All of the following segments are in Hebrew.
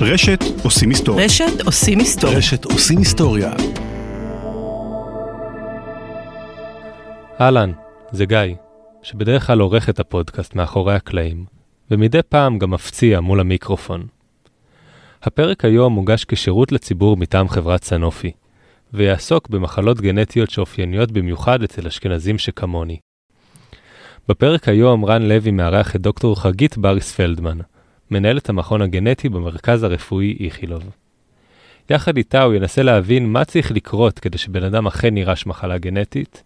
רשת עושים היסטוריה. רשת עושים היסטוריה. רשת עושים היסטוריה. אהלן, זה גיא, שבדרך כלל עורך את הפודקאסט מאחורי הקלעים, ומדי פעם גם מפציע מול המיקרופון. הפרק היום מוגש כשירות לציבור מטעם חברת סנופי, ויעסוק במחלות גנטיות שאופייניות במיוחד אצל אשכנזים שכמוני. בפרק היום רן לוי מארח את דוקטור חגית בריס פלדמן, מנהלת המכון הגנטי במרכז הרפואי איכילוב. יחד איתה הוא ינסה להבין מה צריך לקרות כדי שבן אדם אכן יירש מחלה גנטית,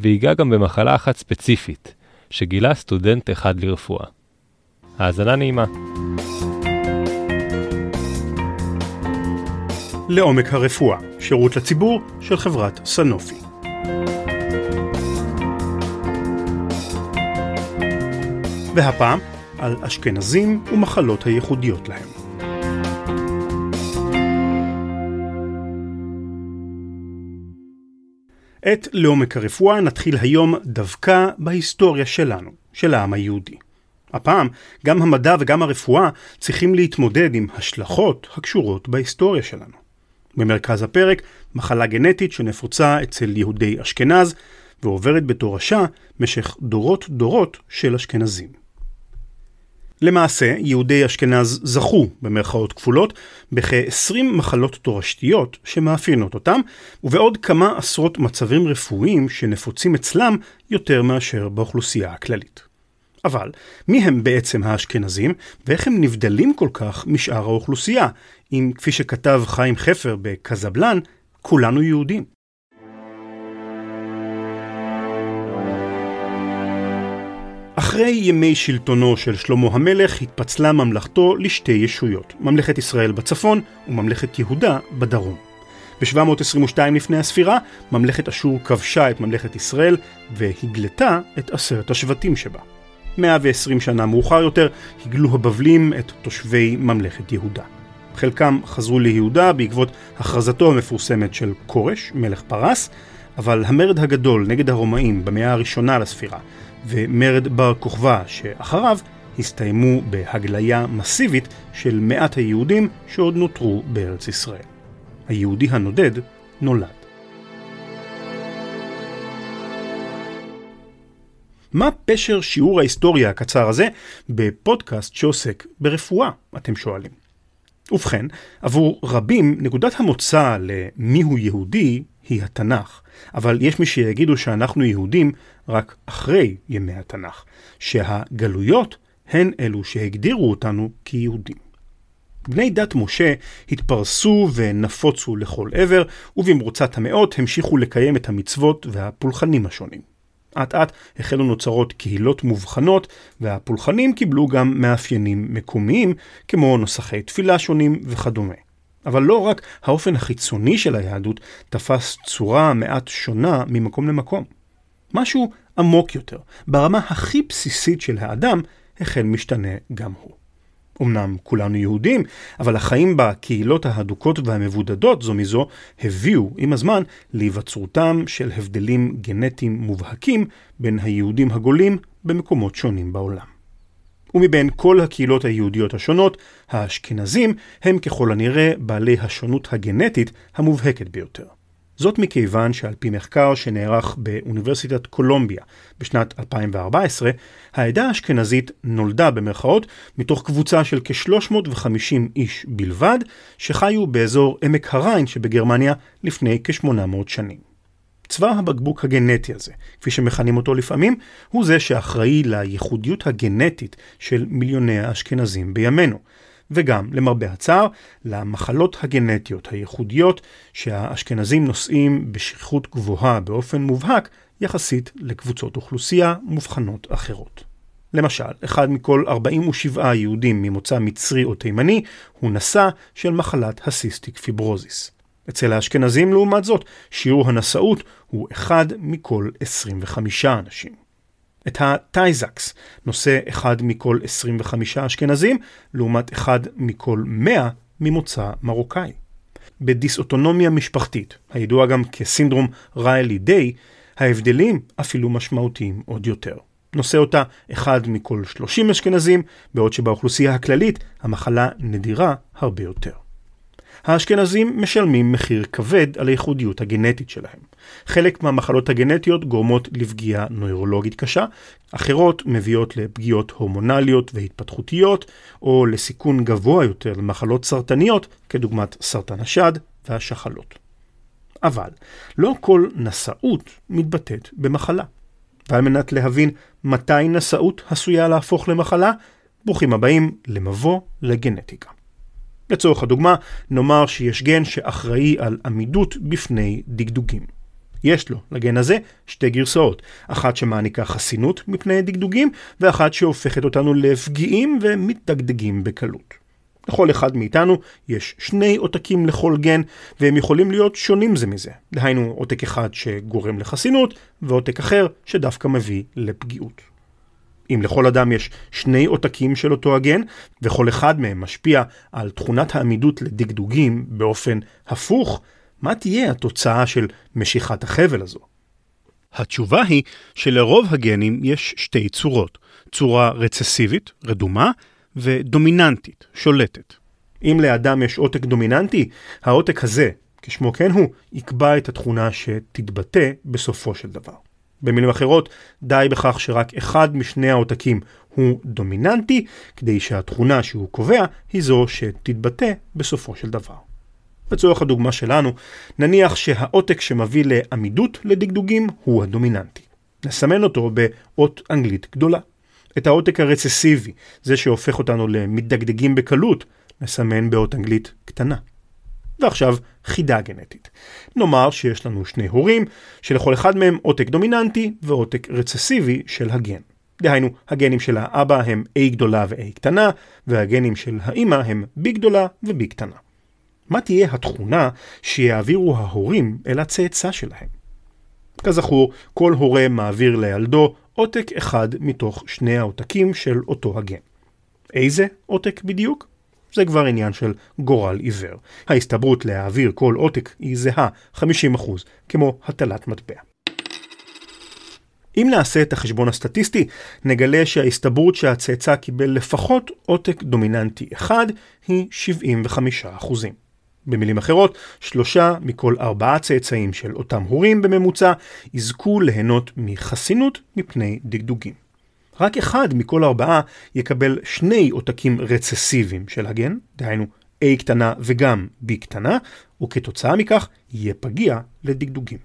ויגע גם במחלה אחת ספציפית, שגילה סטודנט אחד לרפואה. האזנה נעימה. לעומק הרפואה, שירות לציבור של חברת סנופי. והפעם על אשכנזים ומחלות הייחודיות להם. את לעומק הרפואה נתחיל היום דווקא בהיסטוריה שלנו, של העם היהודי. הפעם, גם המדע וגם הרפואה צריכים להתמודד עם השלכות הקשורות בהיסטוריה שלנו. במרכז הפרק, מחלה גנטית שנפוצה אצל יהודי אשכנז, ועוברת בתורשה משך דורות דורות של אשכנזים. למעשה, יהודי אשכנז זכו, במרכאות כפולות, בכ-20 מחלות תורשתיות שמאפיינות אותם, ובעוד כמה עשרות מצבים רפואיים שנפוצים אצלם יותר מאשר באוכלוסייה הכללית. אבל, מי הם בעצם האשכנזים, ואיך הם נבדלים כל כך משאר האוכלוסייה, אם כפי שכתב חיים חפר בקזבלן, כולנו יהודים. אחרי ימי שלטונו של שלמה המלך התפצלה ממלכתו לשתי ישויות, ממלכת ישראל בצפון וממלכת יהודה בדרום. ב-722 לפני הספירה, ממלכת אשור כבשה את ממלכת ישראל והגלתה את עשרת השבטים שבה. 120 שנה מאוחר יותר הגלו הבבלים את תושבי ממלכת יהודה. חלקם חזרו ליהודה בעקבות הכרזתו המפורסמת של כורש, מלך פרס, אבל המרד הגדול נגד הרומאים במאה הראשונה לספירה ומרד בר כוכבא שאחריו הסתיימו בהגליה מסיבית של מעט היהודים שעוד נותרו בארץ ישראל. היהודי הנודד נולד. מה פשר שיעור ההיסטוריה הקצר הזה בפודקאסט שעוסק ברפואה, אתם שואלים. ובכן, עבור רבים נקודת המוצא למיהו יהודי היא התנ"ך, אבל יש מי שיגידו שאנחנו יהודים רק אחרי ימי התנ"ך, שהגלויות הן אלו שהגדירו אותנו כיהודים. בני דת משה התפרסו ונפוצו לכל עבר, ובמרוצת המאות המשיכו לקיים את המצוות והפולחנים השונים. אט אט החלו נוצרות קהילות מובחנות, והפולחנים קיבלו גם מאפיינים מקומיים, כמו נוסחי תפילה שונים וכדומה. אבל לא רק האופן החיצוני של היהדות תפס צורה מעט שונה ממקום למקום. משהו עמוק יותר, ברמה הכי בסיסית של האדם, החל משתנה גם הוא. אמנם כולנו יהודים, אבל החיים בקהילות ההדוקות והמבודדות זו מזו הביאו עם הזמן להיווצרותם של הבדלים גנטיים מובהקים בין היהודים הגולים במקומות שונים בעולם. ומבין כל הקהילות היהודיות השונות, האשכנזים הם ככל הנראה בעלי השונות הגנטית המובהקת ביותר. זאת מכיוון שעל פי מחקר שנערך באוניברסיטת קולומביה בשנת 2014, העדה האשכנזית נולדה במרכאות מתוך קבוצה של כ-350 איש בלבד, שחיו באזור עמק הריין שבגרמניה לפני כ-800 שנים. צוואר הבקבוק הגנטי הזה, כפי שמכנים אותו לפעמים, הוא זה שאחראי לייחודיות הגנטית של מיליוני האשכנזים בימינו. וגם, למרבה הצער, למחלות הגנטיות הייחודיות שהאשכנזים נושאים בשכיחות גבוהה באופן מובהק יחסית לקבוצות אוכלוסייה מובחנות אחרות. למשל, אחד מכל 47 יהודים ממוצא מצרי או תימני הוא נשא של מחלת הסיסטיק פיברוזיס. אצל האשכנזים לעומת זאת, שיעור הנשאות הוא אחד מכל 25 אנשים. את הטייזקס נושא אחד מכל 25 אשכנזים, לעומת אחד מכל 100 ממוצא מרוקאי. בדיסאוטונומיה משפחתית, הידוע גם כסינדרום ריילי דיי, ההבדלים אפילו משמעותיים עוד יותר. נושא אותה אחד מכל 30 אשכנזים, בעוד שבאוכלוסייה הכללית המחלה נדירה הרבה יותר. האשכנזים משלמים מחיר כבד על הייחודיות הגנטית שלהם. חלק מהמחלות הגנטיות גורמות לפגיעה נוירולוגית קשה, אחרות מביאות לפגיעות הורמונליות והתפתחותיות, או לסיכון גבוה יותר למחלות סרטניות, כדוגמת סרטן השד והשחלות. אבל לא כל נשאות מתבטאת במחלה. ועל מנת להבין מתי נשאות עשויה להפוך למחלה, ברוכים הבאים למבוא לגנטיקה. לצורך הדוגמה, נאמר שיש גן שאחראי על עמידות בפני דגדוגים. יש לו, לגן הזה, שתי גרסאות, אחת שמעניקה חסינות מפני דגדוגים, ואחת שהופכת אותנו לפגיעים ומתדגדגים בקלות. לכל אחד מאיתנו יש שני עותקים לכל גן, והם יכולים להיות שונים זה מזה. דהיינו, עותק אחד שגורם לחסינות, ועותק אחר שדווקא מביא לפגיעות. אם לכל אדם יש שני עותקים של אותו הגן, וכל אחד מהם משפיע על תכונת העמידות לדגדוגים באופן הפוך, מה תהיה התוצאה של משיכת החבל הזו? התשובה היא שלרוב הגנים יש שתי צורות, צורה רצסיבית, רדומה, ודומיננטית, שולטת. אם לאדם יש עותק דומיננטי, העותק הזה, כשמו כן הוא, יקבע את התכונה שתתבטא בסופו של דבר. במילים אחרות, די בכך שרק אחד משני העותקים הוא דומיננטי, כדי שהתכונה שהוא קובע היא זו שתתבטא בסופו של דבר. לצורך הדוגמה שלנו, נניח שהעותק שמביא לעמידות לדגדוגים הוא הדומיננטי. נסמן אותו באות אנגלית גדולה. את העותק הרצסיבי, זה שהופך אותנו למתדגדגים בקלות, נסמן באות אנגלית קטנה. ועכשיו חידה גנטית. נאמר שיש לנו שני הורים, שלכל אחד מהם עותק דומיננטי ועותק רצסיבי של הגן. דהיינו, הגנים של האבא הם A גדולה ו-A קטנה, והגנים של האימא הם B גדולה ו-B קטנה. מה תהיה התכונה שיעבירו ההורים אל הצאצא שלהם? כזכור, כל הורה מעביר לילדו עותק אחד מתוך שני העותקים של אותו הגן. איזה עותק בדיוק? זה כבר עניין של גורל עיוור. ההסתברות להעביר כל עותק היא זהה 50%, כמו הטלת מטבע. אם נעשה את החשבון הסטטיסטי, נגלה שההסתברות שהצאצא קיבל לפחות עותק דומיננטי אחד היא 75%. במילים אחרות, שלושה מכל ארבעה צאצאים של אותם הורים בממוצע יזכו ליהנות מחסינות מפני דגדוגים. רק אחד מכל ארבעה יקבל שני עותקים רצסיביים של הגן, דהיינו A קטנה וגם B קטנה, וכתוצאה מכך יהיה פגיע לדגדוגים.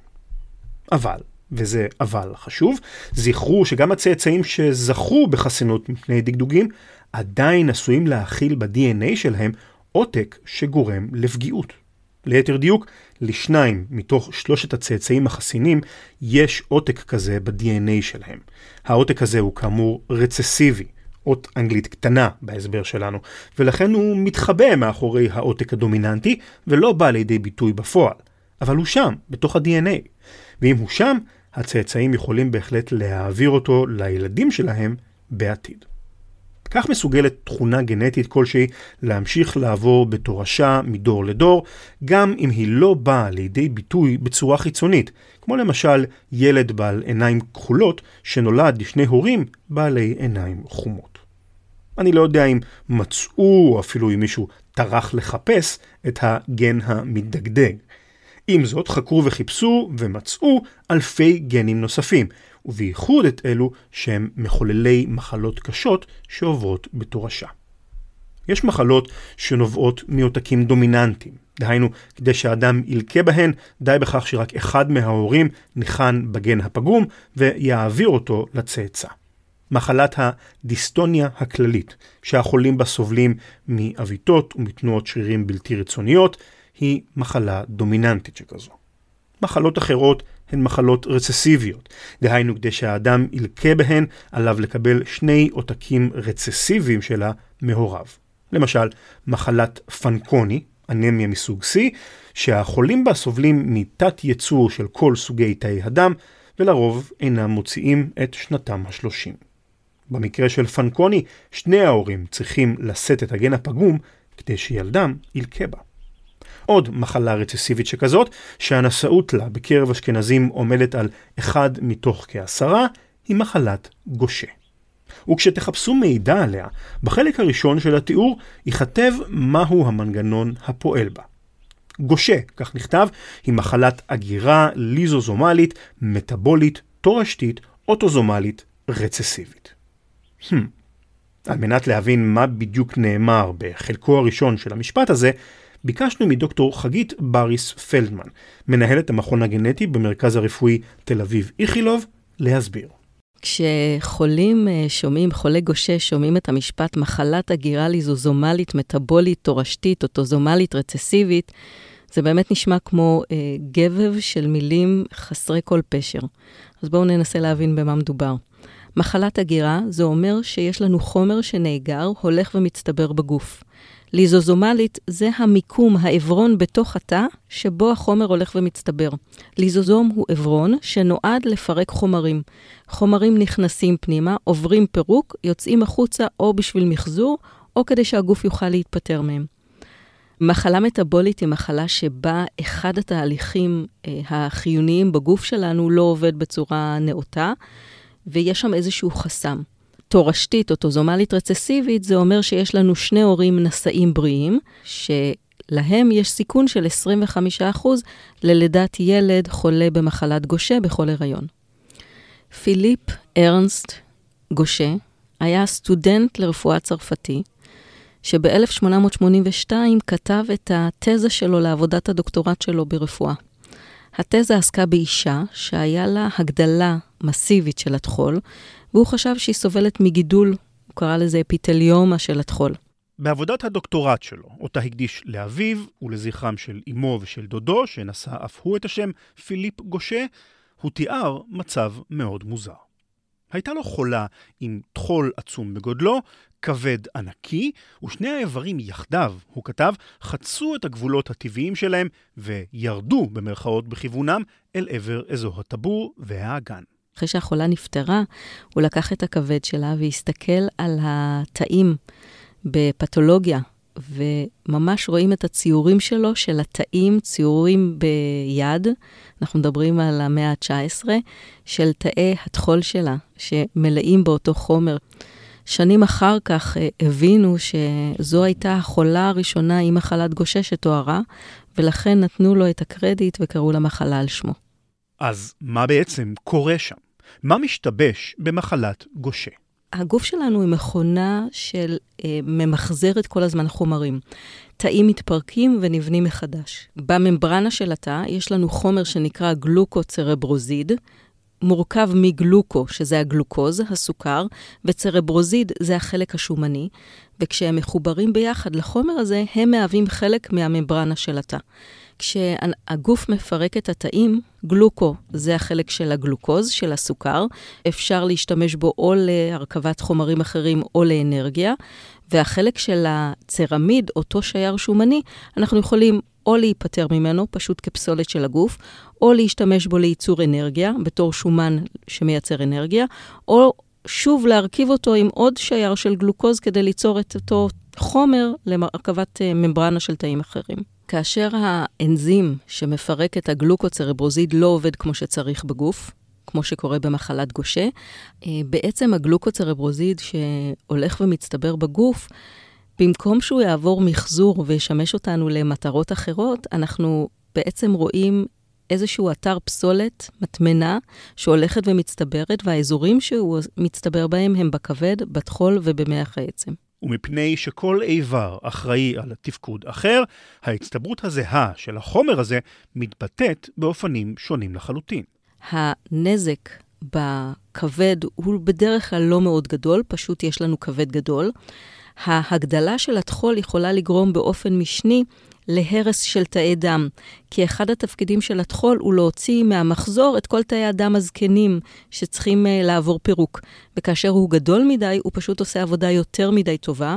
אבל, וזה אבל חשוב, זכרו שגם הצאצאים שזכו בחסינות מפני דגדוגים, עדיין עשויים להכיל ב-DNA שלהם עותק שגורם לפגיעות. ליתר דיוק, לשניים מתוך שלושת הצאצאים החסינים יש עותק כזה ב-DNA שלהם. העותק הזה הוא כאמור רצסיבי, אות אנגלית קטנה בהסבר שלנו, ולכן הוא מתחבא מאחורי העותק הדומיננטי ולא בא לידי ביטוי בפועל. אבל הוא שם, בתוך ה-DNA. ואם הוא שם, הצאצאים יכולים בהחלט להעביר אותו לילדים שלהם בעתיד. כך מסוגלת תכונה גנטית כלשהי להמשיך לעבור בתורשה מדור לדור, גם אם היא לא באה לידי ביטוי בצורה חיצונית, כמו למשל ילד בעל עיניים כחולות שנולד לשני הורים בעלי עיניים חומות. אני לא יודע אם מצאו, או אפילו אם מישהו טרח לחפש, את הגן המתדגדג. עם זאת, חקרו וחיפשו ומצאו אלפי גנים נוספים, ובייחוד את אלו שהם מחוללי מחלות קשות שעוברות בתורשה. יש מחלות שנובעות מעותקים דומיננטיים, דהיינו, כדי שהאדם ילקה בהן, די בכך שרק אחד מההורים ניחן בגן הפגום ויעביר אותו לצאצא. מחלת הדיסטוניה הכללית, שהחולים בה סובלים מעוויתות ומתנועות שרירים בלתי רצוניות, היא מחלה דומיננטית שכזו. מחלות אחרות הן מחלות רצסיביות, דהיינו כדי שהאדם ילקה בהן, עליו לקבל שני עותקים רצסיביים שלה מהוריו. למשל, מחלת פנקוני, אנמיה מסוג C, שהחולים בה סובלים מתת ייצור של כל סוגי תאי הדם, ולרוב אינם מוציאים את שנתם השלושים. במקרה של פנקוני, שני ההורים צריכים לשאת את הגן הפגום כדי שילדם ילקה בה. עוד מחלה רצסיבית שכזאת, שהנשאות לה בקרב אשכנזים עומדת על אחד מתוך כעשרה, היא מחלת גושה. וכשתחפשו מידע עליה, בחלק הראשון של התיאור ייכתב מהו המנגנון הפועל בה. גושה, כך נכתב, היא מחלת אגירה ליזוזומלית, מטבולית, תורשתית, אוטוזומלית, רצסיבית. Hmm. על מנת להבין מה בדיוק נאמר בחלקו הראשון של המשפט הזה, ביקשנו מדוקטור חגית בריס פלדמן, מנהלת המכון הגנטי במרכז הרפואי תל אביב איכילוב, להסביר. כשחולים אה, שומעים, חולי גושה שומעים את המשפט מחלת הגירה ליזוזומלית, מטבולית, תורשתית, אוטוזומלית, רצסיבית, זה באמת נשמע כמו אה, גבב של מילים חסרי כל פשר. אז בואו ננסה להבין במה מדובר. מחלת הגירה זה אומר שיש לנו חומר שנאגר, הולך ומצטבר בגוף. ליזוזומלית זה המיקום, העברון בתוך התא, שבו החומר הולך ומצטבר. ליזוזום הוא עברון שנועד לפרק חומרים. חומרים נכנסים פנימה, עוברים פירוק, יוצאים החוצה או בשביל מחזור, או כדי שהגוף יוכל להתפטר מהם. מחלה מטבולית היא מחלה שבה אחד התהליכים אה, החיוניים בגוף שלנו לא עובד בצורה נאותה, ויש שם איזשהו חסם. תורשתית, אוטוזומלית רצסיבית, זה אומר שיש לנו שני הורים נשאים בריאים, שלהם יש סיכון של 25% ללידת ילד חולה במחלת גושה בכל הריון. פיליפ ארנסט גושה היה סטודנט לרפואה צרפתי, שב-1882 כתב את התזה שלו לעבודת הדוקטורט שלו ברפואה. התזה עסקה באישה שהיה לה הגדלה מסיבית של הטחול, והוא חשב שהיא סובלת מגידול, הוא קרא לזה אפיטליומה של הטחול. בעבודת הדוקטורט שלו, אותה הקדיש לאביו ולזכרם של אמו ושל דודו, שנשא אף הוא את השם פיליפ גושה, הוא תיאר מצב מאוד מוזר. הייתה לו חולה עם טחול עצום בגודלו, כבד ענקי, ושני האיברים יחדיו, הוא כתב, חצו את הגבולות הטבעיים שלהם וירדו במרכאות בכיוונם אל עבר אזור הטבור והאגן. אחרי שהחולה נפטרה, הוא לקח את הכבד שלה והסתכל על התאים בפתולוגיה, וממש רואים את הציורים שלו, של התאים, ציורים ביד, אנחנו מדברים על המאה ה-19, של תאי הטחול שלה, שמלאים באותו חומר. שנים אחר כך אה, הבינו שזו הייתה החולה הראשונה עם מחלת גושה שתוארה, ולכן נתנו לו את הקרדיט וקראו לה מחלה על שמו. אז מה בעצם קורה שם? מה משתבש במחלת גושה? הגוף שלנו היא מכונה של אה, ממחזרת כל הזמן חומרים. תאים מתפרקים ונבנים מחדש. בממברנה של התא יש לנו חומר שנקרא גלוקוצרברוזיד, מורכב מגלוקו, שזה הגלוקוז, הסוכר, וצרברוזיד זה החלק השומני, וכשהם מחוברים ביחד לחומר הזה, הם מהווים חלק מהממברנה של התא. כשהגוף מפרק את התאים, גלוקו זה החלק של הגלוקוז, של הסוכר, אפשר להשתמש בו או להרכבת חומרים אחרים או לאנרגיה, והחלק של הצרמיד, אותו שייר שומני, אנחנו יכולים או להיפטר ממנו, פשוט כפסולת של הגוף, או להשתמש בו לייצור אנרגיה, בתור שומן שמייצר אנרגיה, או שוב להרכיב אותו עם עוד שייר של גלוקוז כדי ליצור את אותו חומר להרכבת אה, ממברנה של תאים אחרים. כאשר האנזים שמפרק את הגלוקוצרברוזיד לא עובד כמו שצריך בגוף, כמו שקורה במחלת גושה, אה, בעצם הגלוקוצרברוזיד שהולך ומצטבר בגוף, במקום שהוא יעבור מחזור וישמש אותנו למטרות אחרות, אנחנו בעצם רואים איזשהו אתר פסולת, מטמנה, שהולכת ומצטברת, והאזורים שהוא מצטבר בהם הם בכבד, בטחול ובמח העצם. ומפני שכל איבר אחראי על תפקוד אחר, ההצטברות הזהה של החומר הזה מתבטאת באופנים שונים לחלוטין. הנזק בכבד הוא בדרך כלל לא מאוד גדול, פשוט יש לנו כבד גדול. ההגדלה של הטחול יכולה לגרום באופן משני להרס של תאי דם, כי אחד התפקידים של הטחול הוא להוציא מהמחזור את כל תאי הדם הזקנים שצריכים uh, לעבור פירוק. וכאשר הוא גדול מדי, הוא פשוט עושה עבודה יותר מדי טובה,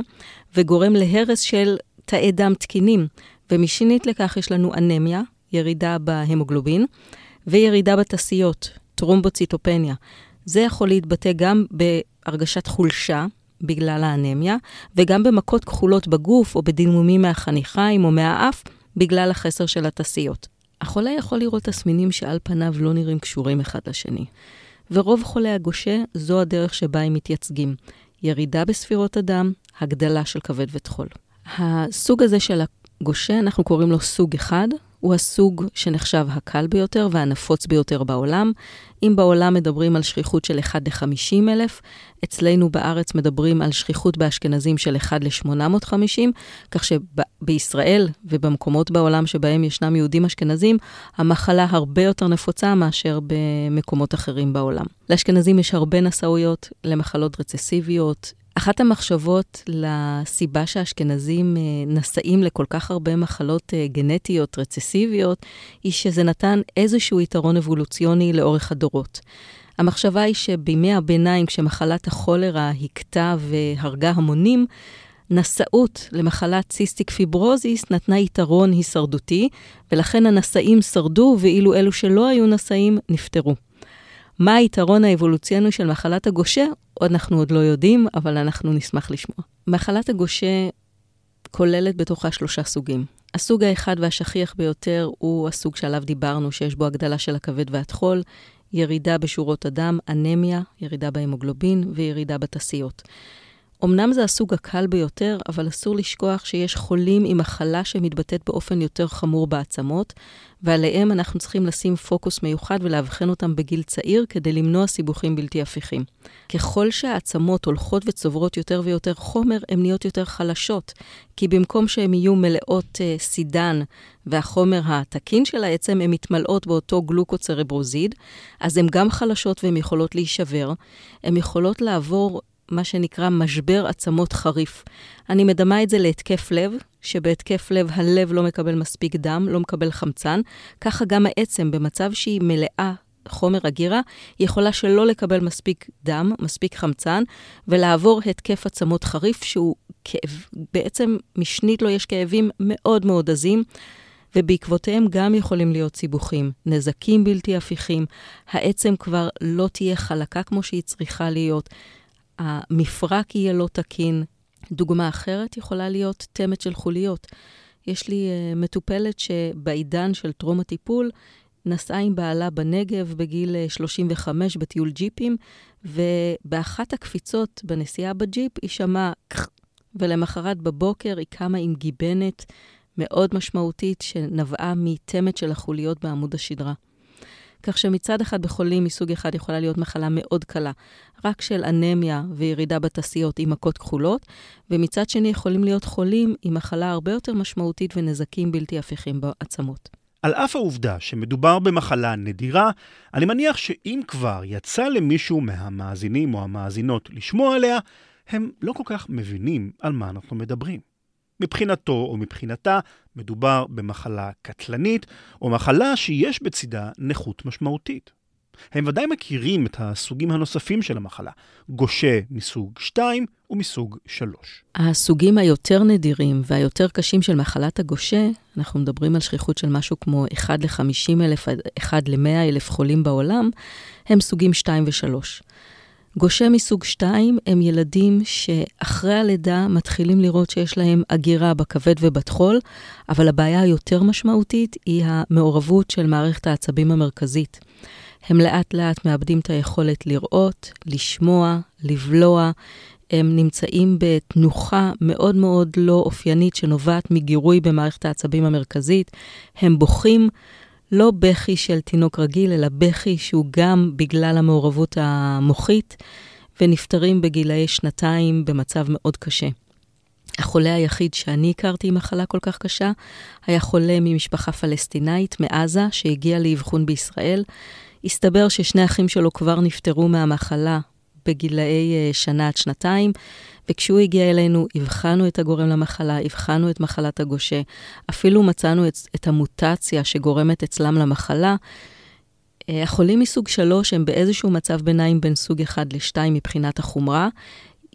וגורם להרס של תאי דם תקינים. ומשנית לכך יש לנו אנמיה, ירידה בהמוגלובין, וירידה בתסיות, טרומבוציטופניה. זה יכול להתבטא גם בהרגשת חולשה, בגלל האנמיה, וגם במכות כחולות בגוף או בדימומים מהחניכיים או מהאף, בגלל החסר של התסיות. החולה יכול לראות תסמינים שעל פניו לא נראים קשורים אחד לשני. ורוב חולי הגושה, זו הדרך שבה הם מתייצגים. ירידה בספירות הדם, הגדלה של כבד וטחול. הסוג הזה של הגושה, אנחנו קוראים לו סוג אחד, הוא הסוג שנחשב הקל ביותר והנפוץ ביותר בעולם. אם בעולם מדברים על שכיחות של 1 ל-50 אלף, אצלנו בארץ מדברים על שכיחות באשכנזים של 1 ל-850, כך שבישראל ובמקומות בעולם שבהם ישנם יהודים אשכנזים, המחלה הרבה יותר נפוצה מאשר במקומות אחרים בעולם. לאשכנזים יש הרבה נשאויות למחלות רצסיביות, אחת המחשבות לסיבה שהאשכנזים אה, נשאים לכל כך הרבה מחלות אה, גנטיות רצסיביות, היא שזה נתן איזשהו יתרון אבולוציוני לאורך הדורות. המחשבה היא שבימי הביניים, כשמחלת הכולרה הכתה והרגה המונים, נשאות למחלת ציסטיק פיברוזיס נתנה יתרון הישרדותי, ולכן הנשאים שרדו, ואילו אלו שלא היו נשאים נפטרו. מה היתרון האבולוציוני של מחלת הגושה, אנחנו עוד לא יודעים, אבל אנחנו נשמח לשמוע. מחלת הגושה כוללת בתוכה שלושה סוגים. הסוג האחד והשכיח ביותר הוא הסוג שעליו דיברנו, שיש בו הגדלה של הכבד והטחול, ירידה בשורות הדם, אנמיה, ירידה בהמוגלובין וירידה בתסיות. אמנם זה הסוג הקל ביותר, אבל אסור לשכוח שיש חולים עם מחלה שמתבטאת באופן יותר חמור בעצמות, ועליהם אנחנו צריכים לשים פוקוס מיוחד ולאבחן אותם בגיל צעיר כדי למנוע סיבוכים בלתי הפיכים. ככל שהעצמות הולכות וצוברות יותר ויותר חומר, הן נהיות יותר חלשות, כי במקום שהן יהיו מלאות uh, סידן והחומר התקין של העצם, הן מתמלאות באותו גלוקוצרברוזיד, אז הן גם חלשות והן יכולות להישבר. הן יכולות לעבור מה שנקרא משבר עצמות חריף. אני מדמה את זה להתקף לב, שבהתקף לב הלב לא מקבל מספיק דם, לא מקבל חמצן, ככה גם העצם, במצב שהיא מלאה חומר אגירה, היא יכולה שלא לקבל מספיק דם, מספיק חמצן, ולעבור התקף עצמות חריף, שהוא כאב, בעצם משנית לו יש כאבים מאוד מאוד עזים. ובעקבותיהם גם יכולים להיות סיבוכים, נזקים בלתי הפיכים, העצם כבר לא תהיה חלקה כמו שהיא צריכה להיות, המפרק יהיה לא תקין. דוגמה אחרת יכולה להיות תמת של חוליות. יש לי uh, מטופלת שבעידן של טרום הטיפול, נסעה עם בעלה בנגב בגיל 35 אה, בטיול ג'יפים, ובאחת הקפיצות בנסיעה בג'יפ היא שמעה ולמחרת בבוקר היא קמה עם גיבנת מאוד משמעותית שנבעה מתמת של החוליות בעמוד השדרה. כך שמצד אחד בחולים מסוג אחד יכולה להיות מחלה מאוד קלה, רק של אנמיה וירידה בתעשיות עם מכות כחולות, ומצד שני יכולים להיות חולים עם מחלה הרבה יותר משמעותית ונזקים בלתי הפיכים בעצמות. על אף העובדה שמדובר במחלה נדירה, אני מניח שאם כבר יצא למישהו מהמאזינים או המאזינות לשמוע עליה, הם לא כל כך מבינים על מה אנחנו מדברים. מבחינתו או מבחינתה מדובר במחלה קטלנית או מחלה שיש בצידה נכות משמעותית. הם ודאי מכירים את הסוגים הנוספים של המחלה, גושה מסוג 2 ומסוג 3. הסוגים היותר נדירים והיותר קשים של מחלת הגושה, אנחנו מדברים על שכיחות של משהו כמו 1 ל-50 אלף עד 1 ל-100 אלף חולים בעולם, הם סוגים 2 ו-3. גושי מסוג 2 הם ילדים שאחרי הלידה מתחילים לראות שיש להם אגירה בכבד ובטחול, אבל הבעיה היותר משמעותית היא המעורבות של מערכת העצבים המרכזית. הם לאט לאט מאבדים את היכולת לראות, לשמוע, לבלוע. הם נמצאים בתנוחה מאוד מאוד לא אופיינית שנובעת מגירוי במערכת העצבים המרכזית. הם בוכים. לא בכי של תינוק רגיל, אלא בכי שהוא גם בגלל המעורבות המוחית, ונפטרים בגילאי שנתיים במצב מאוד קשה. החולה היחיד שאני הכרתי עם מחלה כל כך קשה היה חולה ממשפחה פלסטינאית מעזה שהגיע לאבחון בישראל. הסתבר ששני אחים שלו כבר נפטרו מהמחלה בגילאי אה, שנה עד שנתיים, וכשהוא הגיע אלינו, הבחנו את הגורם למחלה, הבחנו את מחלת הגושה, אפילו מצאנו את, את המוטציה שגורמת אצלם למחלה. אה, החולים מסוג 3 הם באיזשהו מצב ביניים בין סוג 1 ל-2 מבחינת החומרה.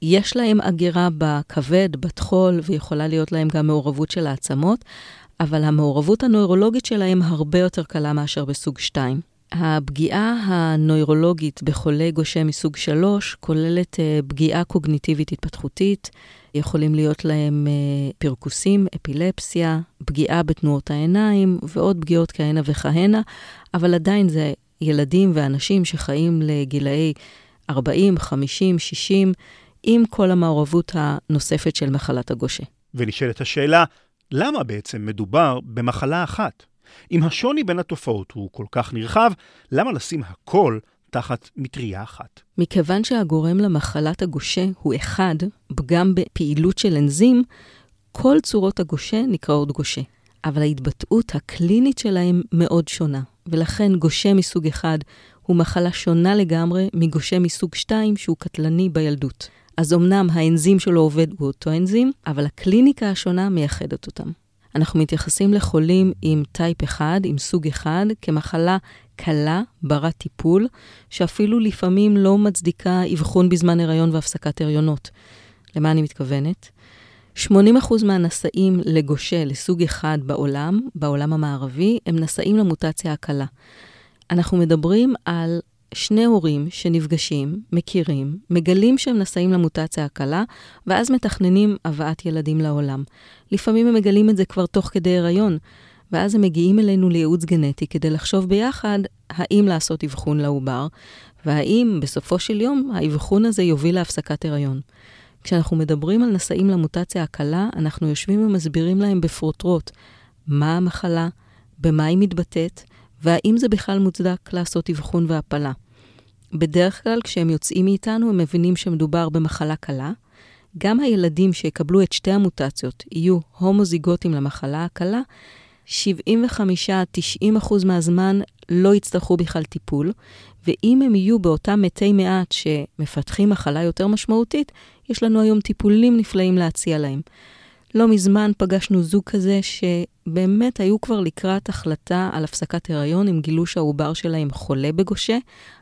יש להם אגירה בכבד, בטחול, ויכולה להיות להם גם מעורבות של העצמות, אבל המעורבות הנוירולוגית שלהם הרבה יותר קלה מאשר בסוג 2. הפגיעה הנוירולוגית בחולי גושה מסוג 3 כוללת uh, פגיעה קוגניטיבית התפתחותית, יכולים להיות להם uh, פרכוסים, אפילפסיה, פגיעה בתנועות העיניים ועוד פגיעות כהנה וכהנה, אבל עדיין זה ילדים ואנשים שחיים לגילאי 40, 50, 60, עם כל המעורבות הנוספת של מחלת הגושה. ונשאלת השאלה, למה בעצם מדובר במחלה אחת? אם השוני בין התופעות הוא כל כך נרחב, למה לשים הכל תחת מטריה אחת? מכיוון שהגורם למחלת הגושה הוא אחד, פגם בפעילות של אנזים, כל צורות הגושה נקראות גושה. אבל ההתבטאות הקלינית שלהם מאוד שונה, ולכן גושה מסוג אחד הוא מחלה שונה לגמרי מגושה מסוג 2 שהוא קטלני בילדות. אז אמנם האנזים שלו עובד הוא אותו אנזים, אבל הקליניקה השונה מייחדת אותם. אנחנו מתייחסים לחולים עם טייפ 1, עם סוג 1, כמחלה קלה, ברת טיפול, שאפילו לפעמים לא מצדיקה אבחון בזמן הריון והפסקת הריונות. למה אני מתכוונת? 80% מהנשאים לגושה לסוג 1 בעולם, בעולם המערבי, הם נשאים למוטציה הקלה. אנחנו מדברים על שני הורים שנפגשים, מכירים, מגלים שהם נשאים למוטציה הקלה, ואז מתכננים הבאת ילדים לעולם. לפעמים הם מגלים את זה כבר תוך כדי הריון, ואז הם מגיעים אלינו לייעוץ גנטי כדי לחשוב ביחד האם לעשות אבחון לעובר, והאם בסופו של יום האבחון הזה יוביל להפסקת הריון. כשאנחנו מדברים על נשאים למוטציה הקלה, אנחנו יושבים ומסבירים להם בפרוטרוט מה המחלה, במה היא מתבטאת, והאם זה בכלל מוצדק לעשות אבחון והפלה. בדרך כלל, כשהם יוצאים מאיתנו, הם מבינים שמדובר במחלה קלה. גם הילדים שיקבלו את שתי המוטציות יהיו הומוזיגוטים למחלה הקלה, 75-90% מהזמן לא יצטרכו בכלל טיפול, ואם הם יהיו באותם מתי מעט שמפתחים מחלה יותר משמעותית, יש לנו היום טיפולים נפלאים להציע להם. לא מזמן פגשנו זוג כזה שבאמת היו כבר לקראת החלטה על הפסקת הריון, הם גילו שהעובר שלהם חולה בגושה,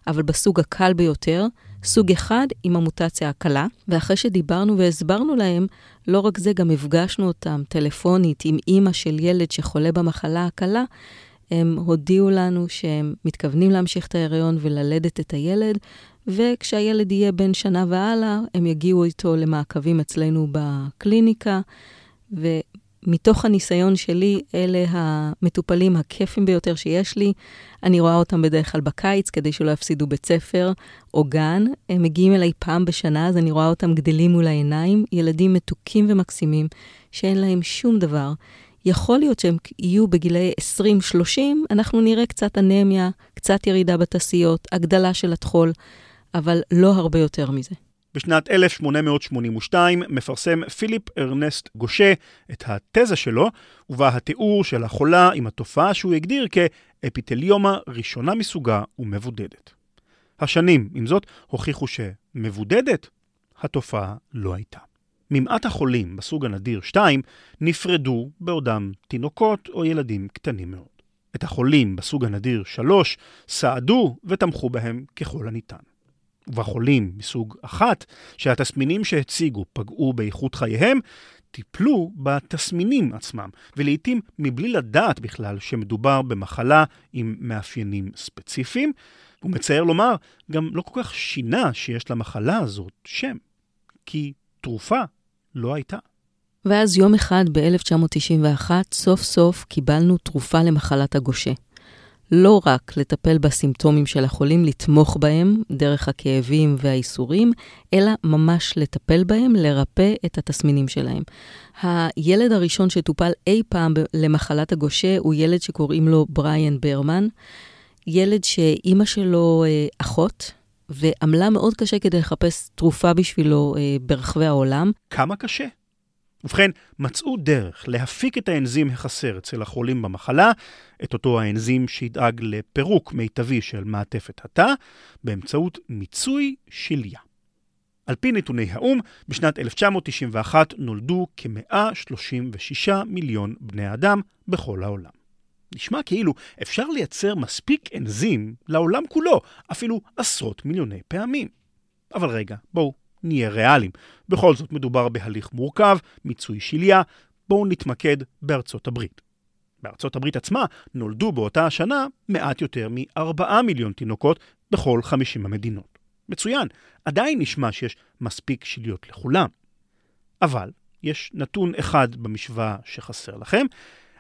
אבל בסוג הקל ביותר, סוג אחד עם המוטציה הקלה. ואחרי שדיברנו והסברנו להם, לא רק זה, גם הפגשנו אותם טלפונית עם אימא של ילד שחולה במחלה הקלה, הם הודיעו לנו שהם מתכוונים להמשיך את ההריון וללדת את הילד, וכשהילד יהיה בן שנה והלאה, הם יגיעו איתו למעקבים אצלנו בקליניקה, ומתוך הניסיון שלי, אלה המטופלים הכיפים ביותר שיש לי. אני רואה אותם בדרך כלל בקיץ, כדי שלא יפסידו בית ספר או גן. הם מגיעים אליי פעם בשנה, אז אני רואה אותם גדלים מול העיניים, ילדים מתוקים ומקסימים, שאין להם שום דבר. יכול להיות שהם יהיו בגילאי 20-30, אנחנו נראה קצת אנמיה, קצת ירידה בתעשיות, הגדלה של הטחול, אבל לא הרבה יותר מזה. בשנת 1882 מפרסם פיליפ ארנסט גושה את התזה שלו, ובה התיאור של החולה עם התופעה שהוא הגדיר כאפיטליומה ראשונה מסוגה ומבודדת. השנים, עם זאת, הוכיחו שמבודדת התופעה לא הייתה. ממעט החולים בסוג הנדיר 2 נפרדו בעודם תינוקות או ילדים קטנים מאוד. את החולים בסוג הנדיר 3 סעדו ותמכו בהם ככל הניתן. ובחולים מסוג 1, שהתסמינים שהציגו פגעו באיכות חייהם, טיפלו בתסמינים עצמם, ולעיתים מבלי לדעת בכלל שמדובר במחלה עם מאפיינים ספציפיים. ומצער לומר, גם לא כל כך שינה שיש למחלה הזאת שם, כי תרופה לא הייתה. ואז יום אחד ב-1991, סוף סוף קיבלנו תרופה למחלת הגושה. לא רק לטפל בסימפטומים של החולים, לתמוך בהם דרך הכאבים והאיסורים, אלא ממש לטפל בהם, לרפא את התסמינים שלהם. הילד הראשון שטופל אי פעם למחלת הגושה הוא ילד שקוראים לו בריאן ברמן, ילד שאימא שלו אה, אחות, ועמלה מאוד קשה כדי לחפש תרופה בשבילו אה, ברחבי העולם. כמה קשה? ובכן, מצאו דרך להפיק את האנזים החסר אצל החולים במחלה, את אותו האנזים שידאג לפירוק מיטבי של מעטפת התא, באמצעות מיצוי שליה. על פי נתוני האו"ם, בשנת 1991 נולדו כ-136 מיליון בני אדם בכל העולם. נשמע כאילו אפשר לייצר מספיק אנזים לעולם כולו, אפילו עשרות מיליוני פעמים. אבל רגע, בואו נהיה ריאליים. בכל זאת מדובר בהליך מורכב, מיצוי שליה, בואו נתמקד בארצות הברית. בארצות הברית עצמה נולדו באותה השנה מעט יותר מ-4 מיליון תינוקות בכל 50 המדינות. מצוין, עדיין נשמע שיש מספיק שליות לכולם. אבל יש נתון אחד במשוואה שחסר לכם,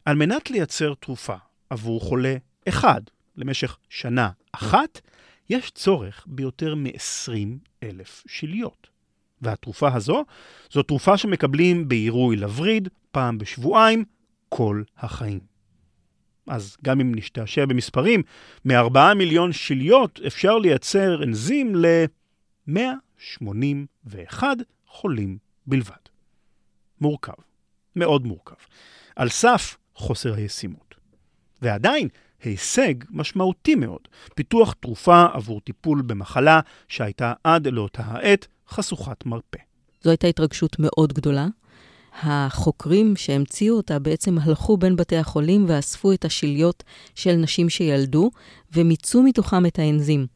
על מנת לייצר תרופה עבור חולה אחד למשך שנה אחת, יש צורך ביותר מ-20 אלף שליות. והתרופה הזו, זו תרופה שמקבלים בעירוי לווריד פעם בשבועיים כל החיים. אז גם אם נשתעשע במספרים, מ-4 מיליון שליות אפשר לייצר אנזים ל-181 חולים בלבד. מורכב, מאוד מורכב, על סף חוסר הישימות. ועדיין, הישג משמעותי מאוד, פיתוח תרופה עבור טיפול במחלה שהייתה עד לאותה העת חשוכת מרפא. זו הייתה התרגשות מאוד גדולה. החוקרים שהמציאו אותה בעצם הלכו בין בתי החולים ואספו את השיליות של נשים שילדו, ומיצו מתוכם את האנזים.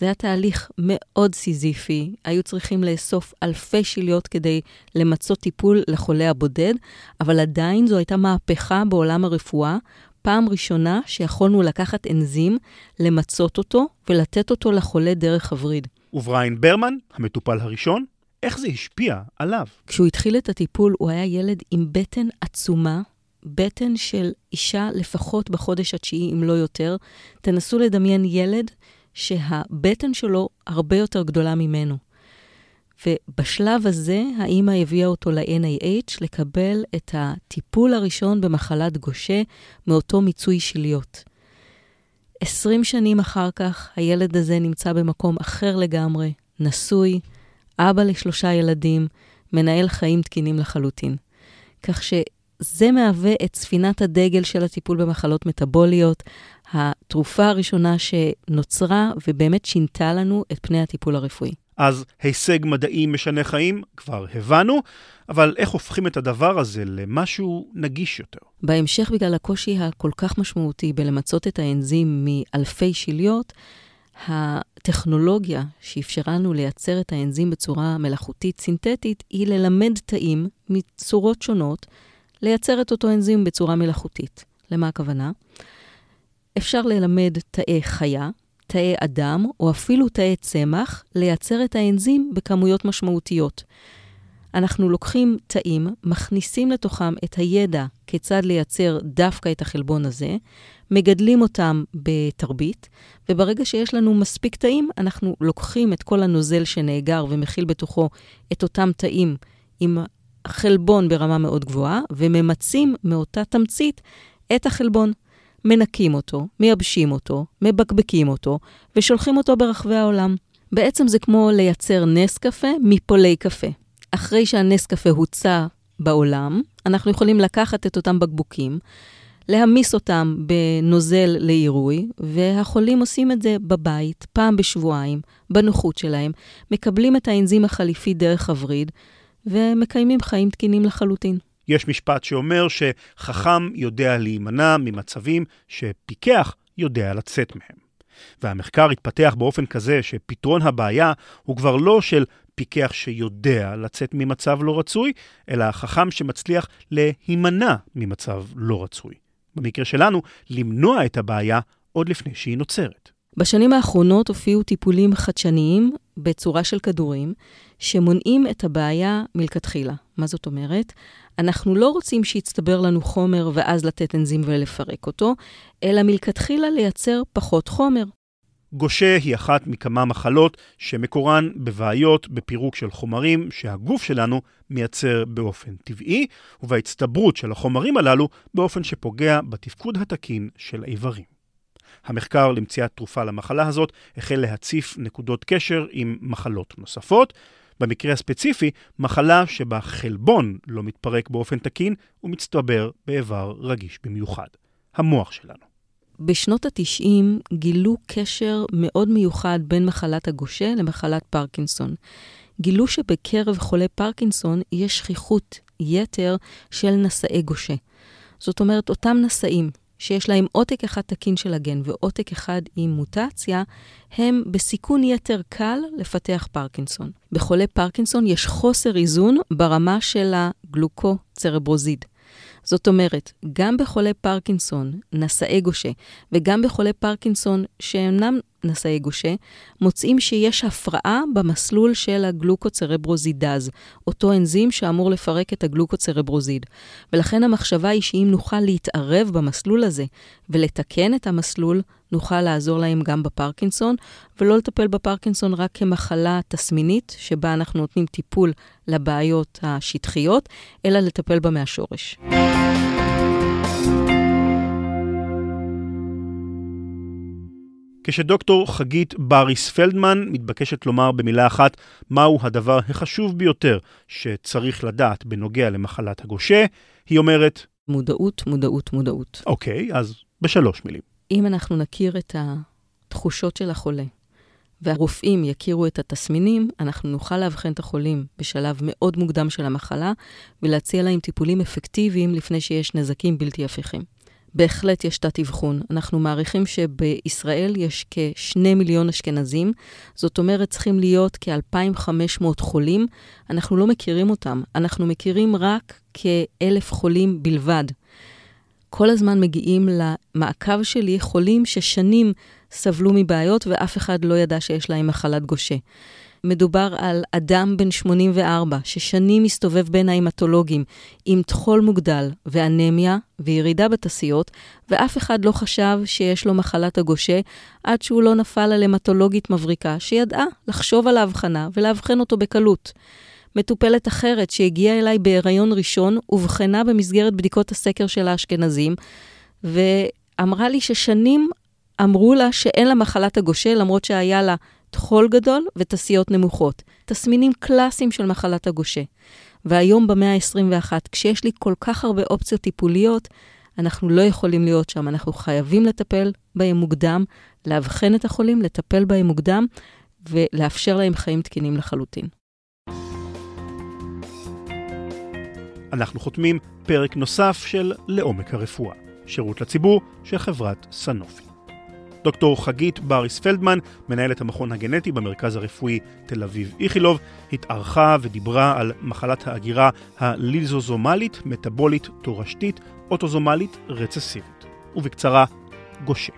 זה היה תהליך מאוד סיזיפי, היו צריכים לאסוף אלפי שיליות כדי למצות טיפול לחולה הבודד, אבל עדיין זו הייתה מהפכה בעולם הרפואה, פעם ראשונה שיכולנו לקחת אנזים, למצות אותו ולתת אותו לחולה דרך הווריד. ובריין ברמן, המטופל הראשון, איך זה השפיע עליו? כשהוא התחיל את הטיפול, הוא היה ילד עם בטן עצומה, בטן של אישה לפחות בחודש התשיעי, אם לא יותר. תנסו לדמיין ילד שהבטן שלו הרבה יותר גדולה ממנו. ובשלב הזה, האימא הביאה אותו ל-NIH לקבל את הטיפול הראשון במחלת גושה מאותו מיצוי שליות. עשרים שנים אחר כך, הילד הזה נמצא במקום אחר לגמרי, נשוי, אבא לשלושה ילדים, מנהל חיים תקינים לחלוטין. כך שזה מהווה את ספינת הדגל של הטיפול במחלות מטבוליות, התרופה הראשונה שנוצרה ובאמת שינתה לנו את פני הטיפול הרפואי. אז הישג מדעי משנה חיים, כבר הבנו, אבל איך הופכים את הדבר הזה למשהו נגיש יותר? בהמשך, בגלל הקושי הכל כך משמעותי בלמצות את האנזים מאלפי שליות, הטכנולוגיה שאפשרה לנו לייצר את האנזים בצורה מלאכותית סינתטית היא ללמד תאים מצורות שונות לייצר את אותו אנזים בצורה מלאכותית. למה הכוונה? אפשר ללמד תאי חיה, תאי אדם או אפילו תאי צמח לייצר את האנזים בכמויות משמעותיות. אנחנו לוקחים תאים, מכניסים לתוכם את הידע כיצד לייצר דווקא את החלבון הזה, מגדלים אותם בתרבית, וברגע שיש לנו מספיק תאים, אנחנו לוקחים את כל הנוזל שנאגר ומכיל בתוכו את אותם תאים עם חלבון ברמה מאוד גבוהה, וממצים מאותה תמצית את החלבון. מנקים אותו, מייבשים אותו, מבקבקים אותו, ושולחים אותו ברחבי העולם. בעצם זה כמו לייצר נס קפה מפולי קפה. אחרי שהנס קפה הוצע בעולם, אנחנו יכולים לקחת את אותם בקבוקים, להמיס אותם בנוזל לעירוי, והחולים עושים את זה בבית, פעם בשבועיים, בנוחות שלהם, מקבלים את האנזים החליפי דרך הווריד, ומקיימים חיים תקינים לחלוטין. יש משפט שאומר שחכם יודע להימנע ממצבים שפיקח יודע לצאת מהם. והמחקר התפתח באופן כזה שפתרון הבעיה הוא כבר לא של פיקח שיודע לצאת ממצב לא רצוי, אלא חכם שמצליח להימנע ממצב לא רצוי. במקרה שלנו, למנוע את הבעיה עוד לפני שהיא נוצרת. בשנים האחרונות הופיעו טיפולים חדשניים בצורה של כדורים, שמונעים את הבעיה מלכתחילה. מה זאת אומרת? אנחנו לא רוצים שיצטבר לנו חומר ואז לתת אנזים ולפרק אותו, אלא מלכתחילה לייצר פחות חומר. גושה היא אחת מכמה מחלות שמקורן בבעיות בפירוק של חומרים שהגוף שלנו מייצר באופן טבעי, ובהצטברות של החומרים הללו באופן שפוגע בתפקוד התקין של האיברים. המחקר למציאת תרופה למחלה הזאת החל להציף נקודות קשר עם מחלות נוספות, במקרה הספציפי, מחלה שבה חלבון לא מתפרק באופן תקין ומצטבר באיבר רגיש במיוחד, המוח שלנו. בשנות ה-90 גילו קשר מאוד מיוחד בין מחלת הגושה למחלת פרקינסון. גילו שבקרב חולי פרקינסון יש שכיחות יתר של נשאי גושה. זאת אומרת, אותם נשאים שיש להם עותק אחד תקין של הגן ועותק אחד עם מוטציה, הם בסיכון יתר קל לפתח פרקינסון. בחולי פרקינסון יש חוסר איזון ברמה של הגלוקוצרברוזיד. זאת אומרת, גם בחולי פרקינסון, נשאי גושה, וגם בחולי פרקינסון שאינם נשאי גושה, מוצאים שיש הפרעה במסלול של הגלוקוצרברוזידז, אותו אנזים שאמור לפרק את הגלוקוצרברוזיד. ולכן המחשבה היא שאם נוכל להתערב במסלול הזה ולתקן את המסלול, נוכל לעזור להם גם בפרקינסון, ולא לטפל בפרקינסון רק כמחלה תסמינית, שבה אנחנו נותנים טיפול לבעיות השטחיות, אלא לטפל בה מהשורש. כשדוקטור חגית בריס פלדמן מתבקשת לומר במילה אחת מהו הדבר החשוב ביותר שצריך לדעת בנוגע למחלת הגושה, היא אומרת... מודעות, מודעות, מודעות. אוקיי, אז בשלוש מילים. אם אנחנו נכיר את התחושות של החולה, והרופאים יכירו את התסמינים, אנחנו נוכל לאבחן את החולים בשלב מאוד מוקדם של המחלה, ולהציע להם טיפולים אפקטיביים לפני שיש נזקים בלתי הפיכים. בהחלט יש תת-אבחון. אנחנו מעריכים שבישראל יש כשני מיליון אשכנזים, זאת אומרת צריכים להיות כ-2,500 חולים. אנחנו לא מכירים אותם, אנחנו מכירים רק כאלף חולים בלבד. כל הזמן מגיעים למעקב שלי חולים ששנים סבלו מבעיות ואף אחד לא ידע שיש להם מחלת גושה. מדובר על אדם בן 84 ששנים מסתובב בין ההמטולוגים עם טחול מוגדל ואנמיה וירידה בתסיות, ואף אחד לא חשב שיש לו מחלת הגושה עד שהוא לא נפל על המטולוגית מבריקה שידעה לחשוב על ההבחנה ולאבחן אותו בקלות. מטופלת אחרת שהגיעה אליי בהיריון ראשון, אובחנה במסגרת בדיקות הסקר של האשכנזים, ואמרה לי ששנים אמרו לה שאין לה מחלת הגושה, למרות שהיה לה טחול גדול ותסיות נמוכות. תסמינים קלאסיים של מחלת הגושה. והיום במאה ה-21, כשיש לי כל כך הרבה אופציות טיפוליות, אנחנו לא יכולים להיות שם. אנחנו חייבים לטפל בהם מוקדם, לאבחן את החולים, לטפל בהם מוקדם, ולאפשר להם חיים תקינים לחלוטין. אנחנו חותמים פרק נוסף של לעומק הרפואה, שירות לציבור של חברת סנופי. דוקטור חגית בריס פלדמן, מנהלת המכון הגנטי במרכז הרפואי תל אביב איכילוב, התארחה ודיברה על מחלת ההגירה הליזוזומלית, מטבולית, תורשתית, אוטוזומלית, רצסיבית. ובקצרה, גושה.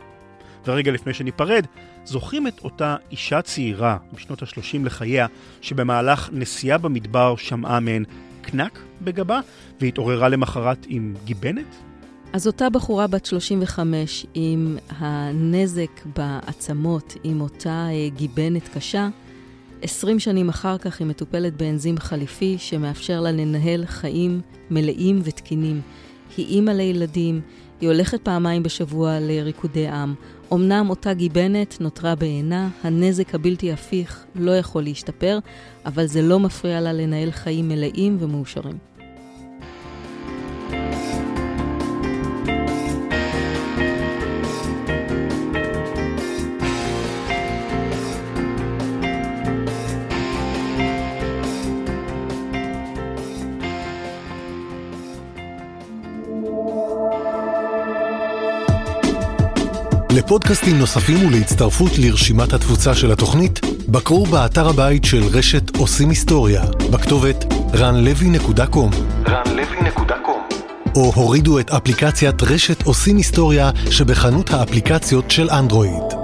ורגע לפני שניפרד, זוכרים את אותה אישה צעירה בשנות ה-30 לחייה, שבמהלך נסיעה במדבר שמעה מהן קנק בגבה, והתעוררה למחרת עם גיבנת? אז אותה בחורה בת 35 עם הנזק בעצמות, עם אותה אה, גיבנת קשה, 20 שנים אחר כך היא מטופלת באנזים חליפי שמאפשר לה לנהל חיים מלאים ותקינים. היא אימא לילדים, היא הולכת פעמיים בשבוע לריקודי עם. אמנם אותה גיבנת נותרה בעינה, הנזק הבלתי הפיך לא יכול להשתפר, אבל זה לא מפריע לה לנהל חיים מלאים ומאושרים. לפודקאסטים נוספים ולהצטרפות לרשימת התפוצה של התוכנית, בקרו באתר הבית של רשת עושים היסטוריה, בכתובת ranlevy.com ranlevy.com או הורידו את אפליקציית רשת עושים היסטוריה שבחנות האפליקציות של אנדרואיד.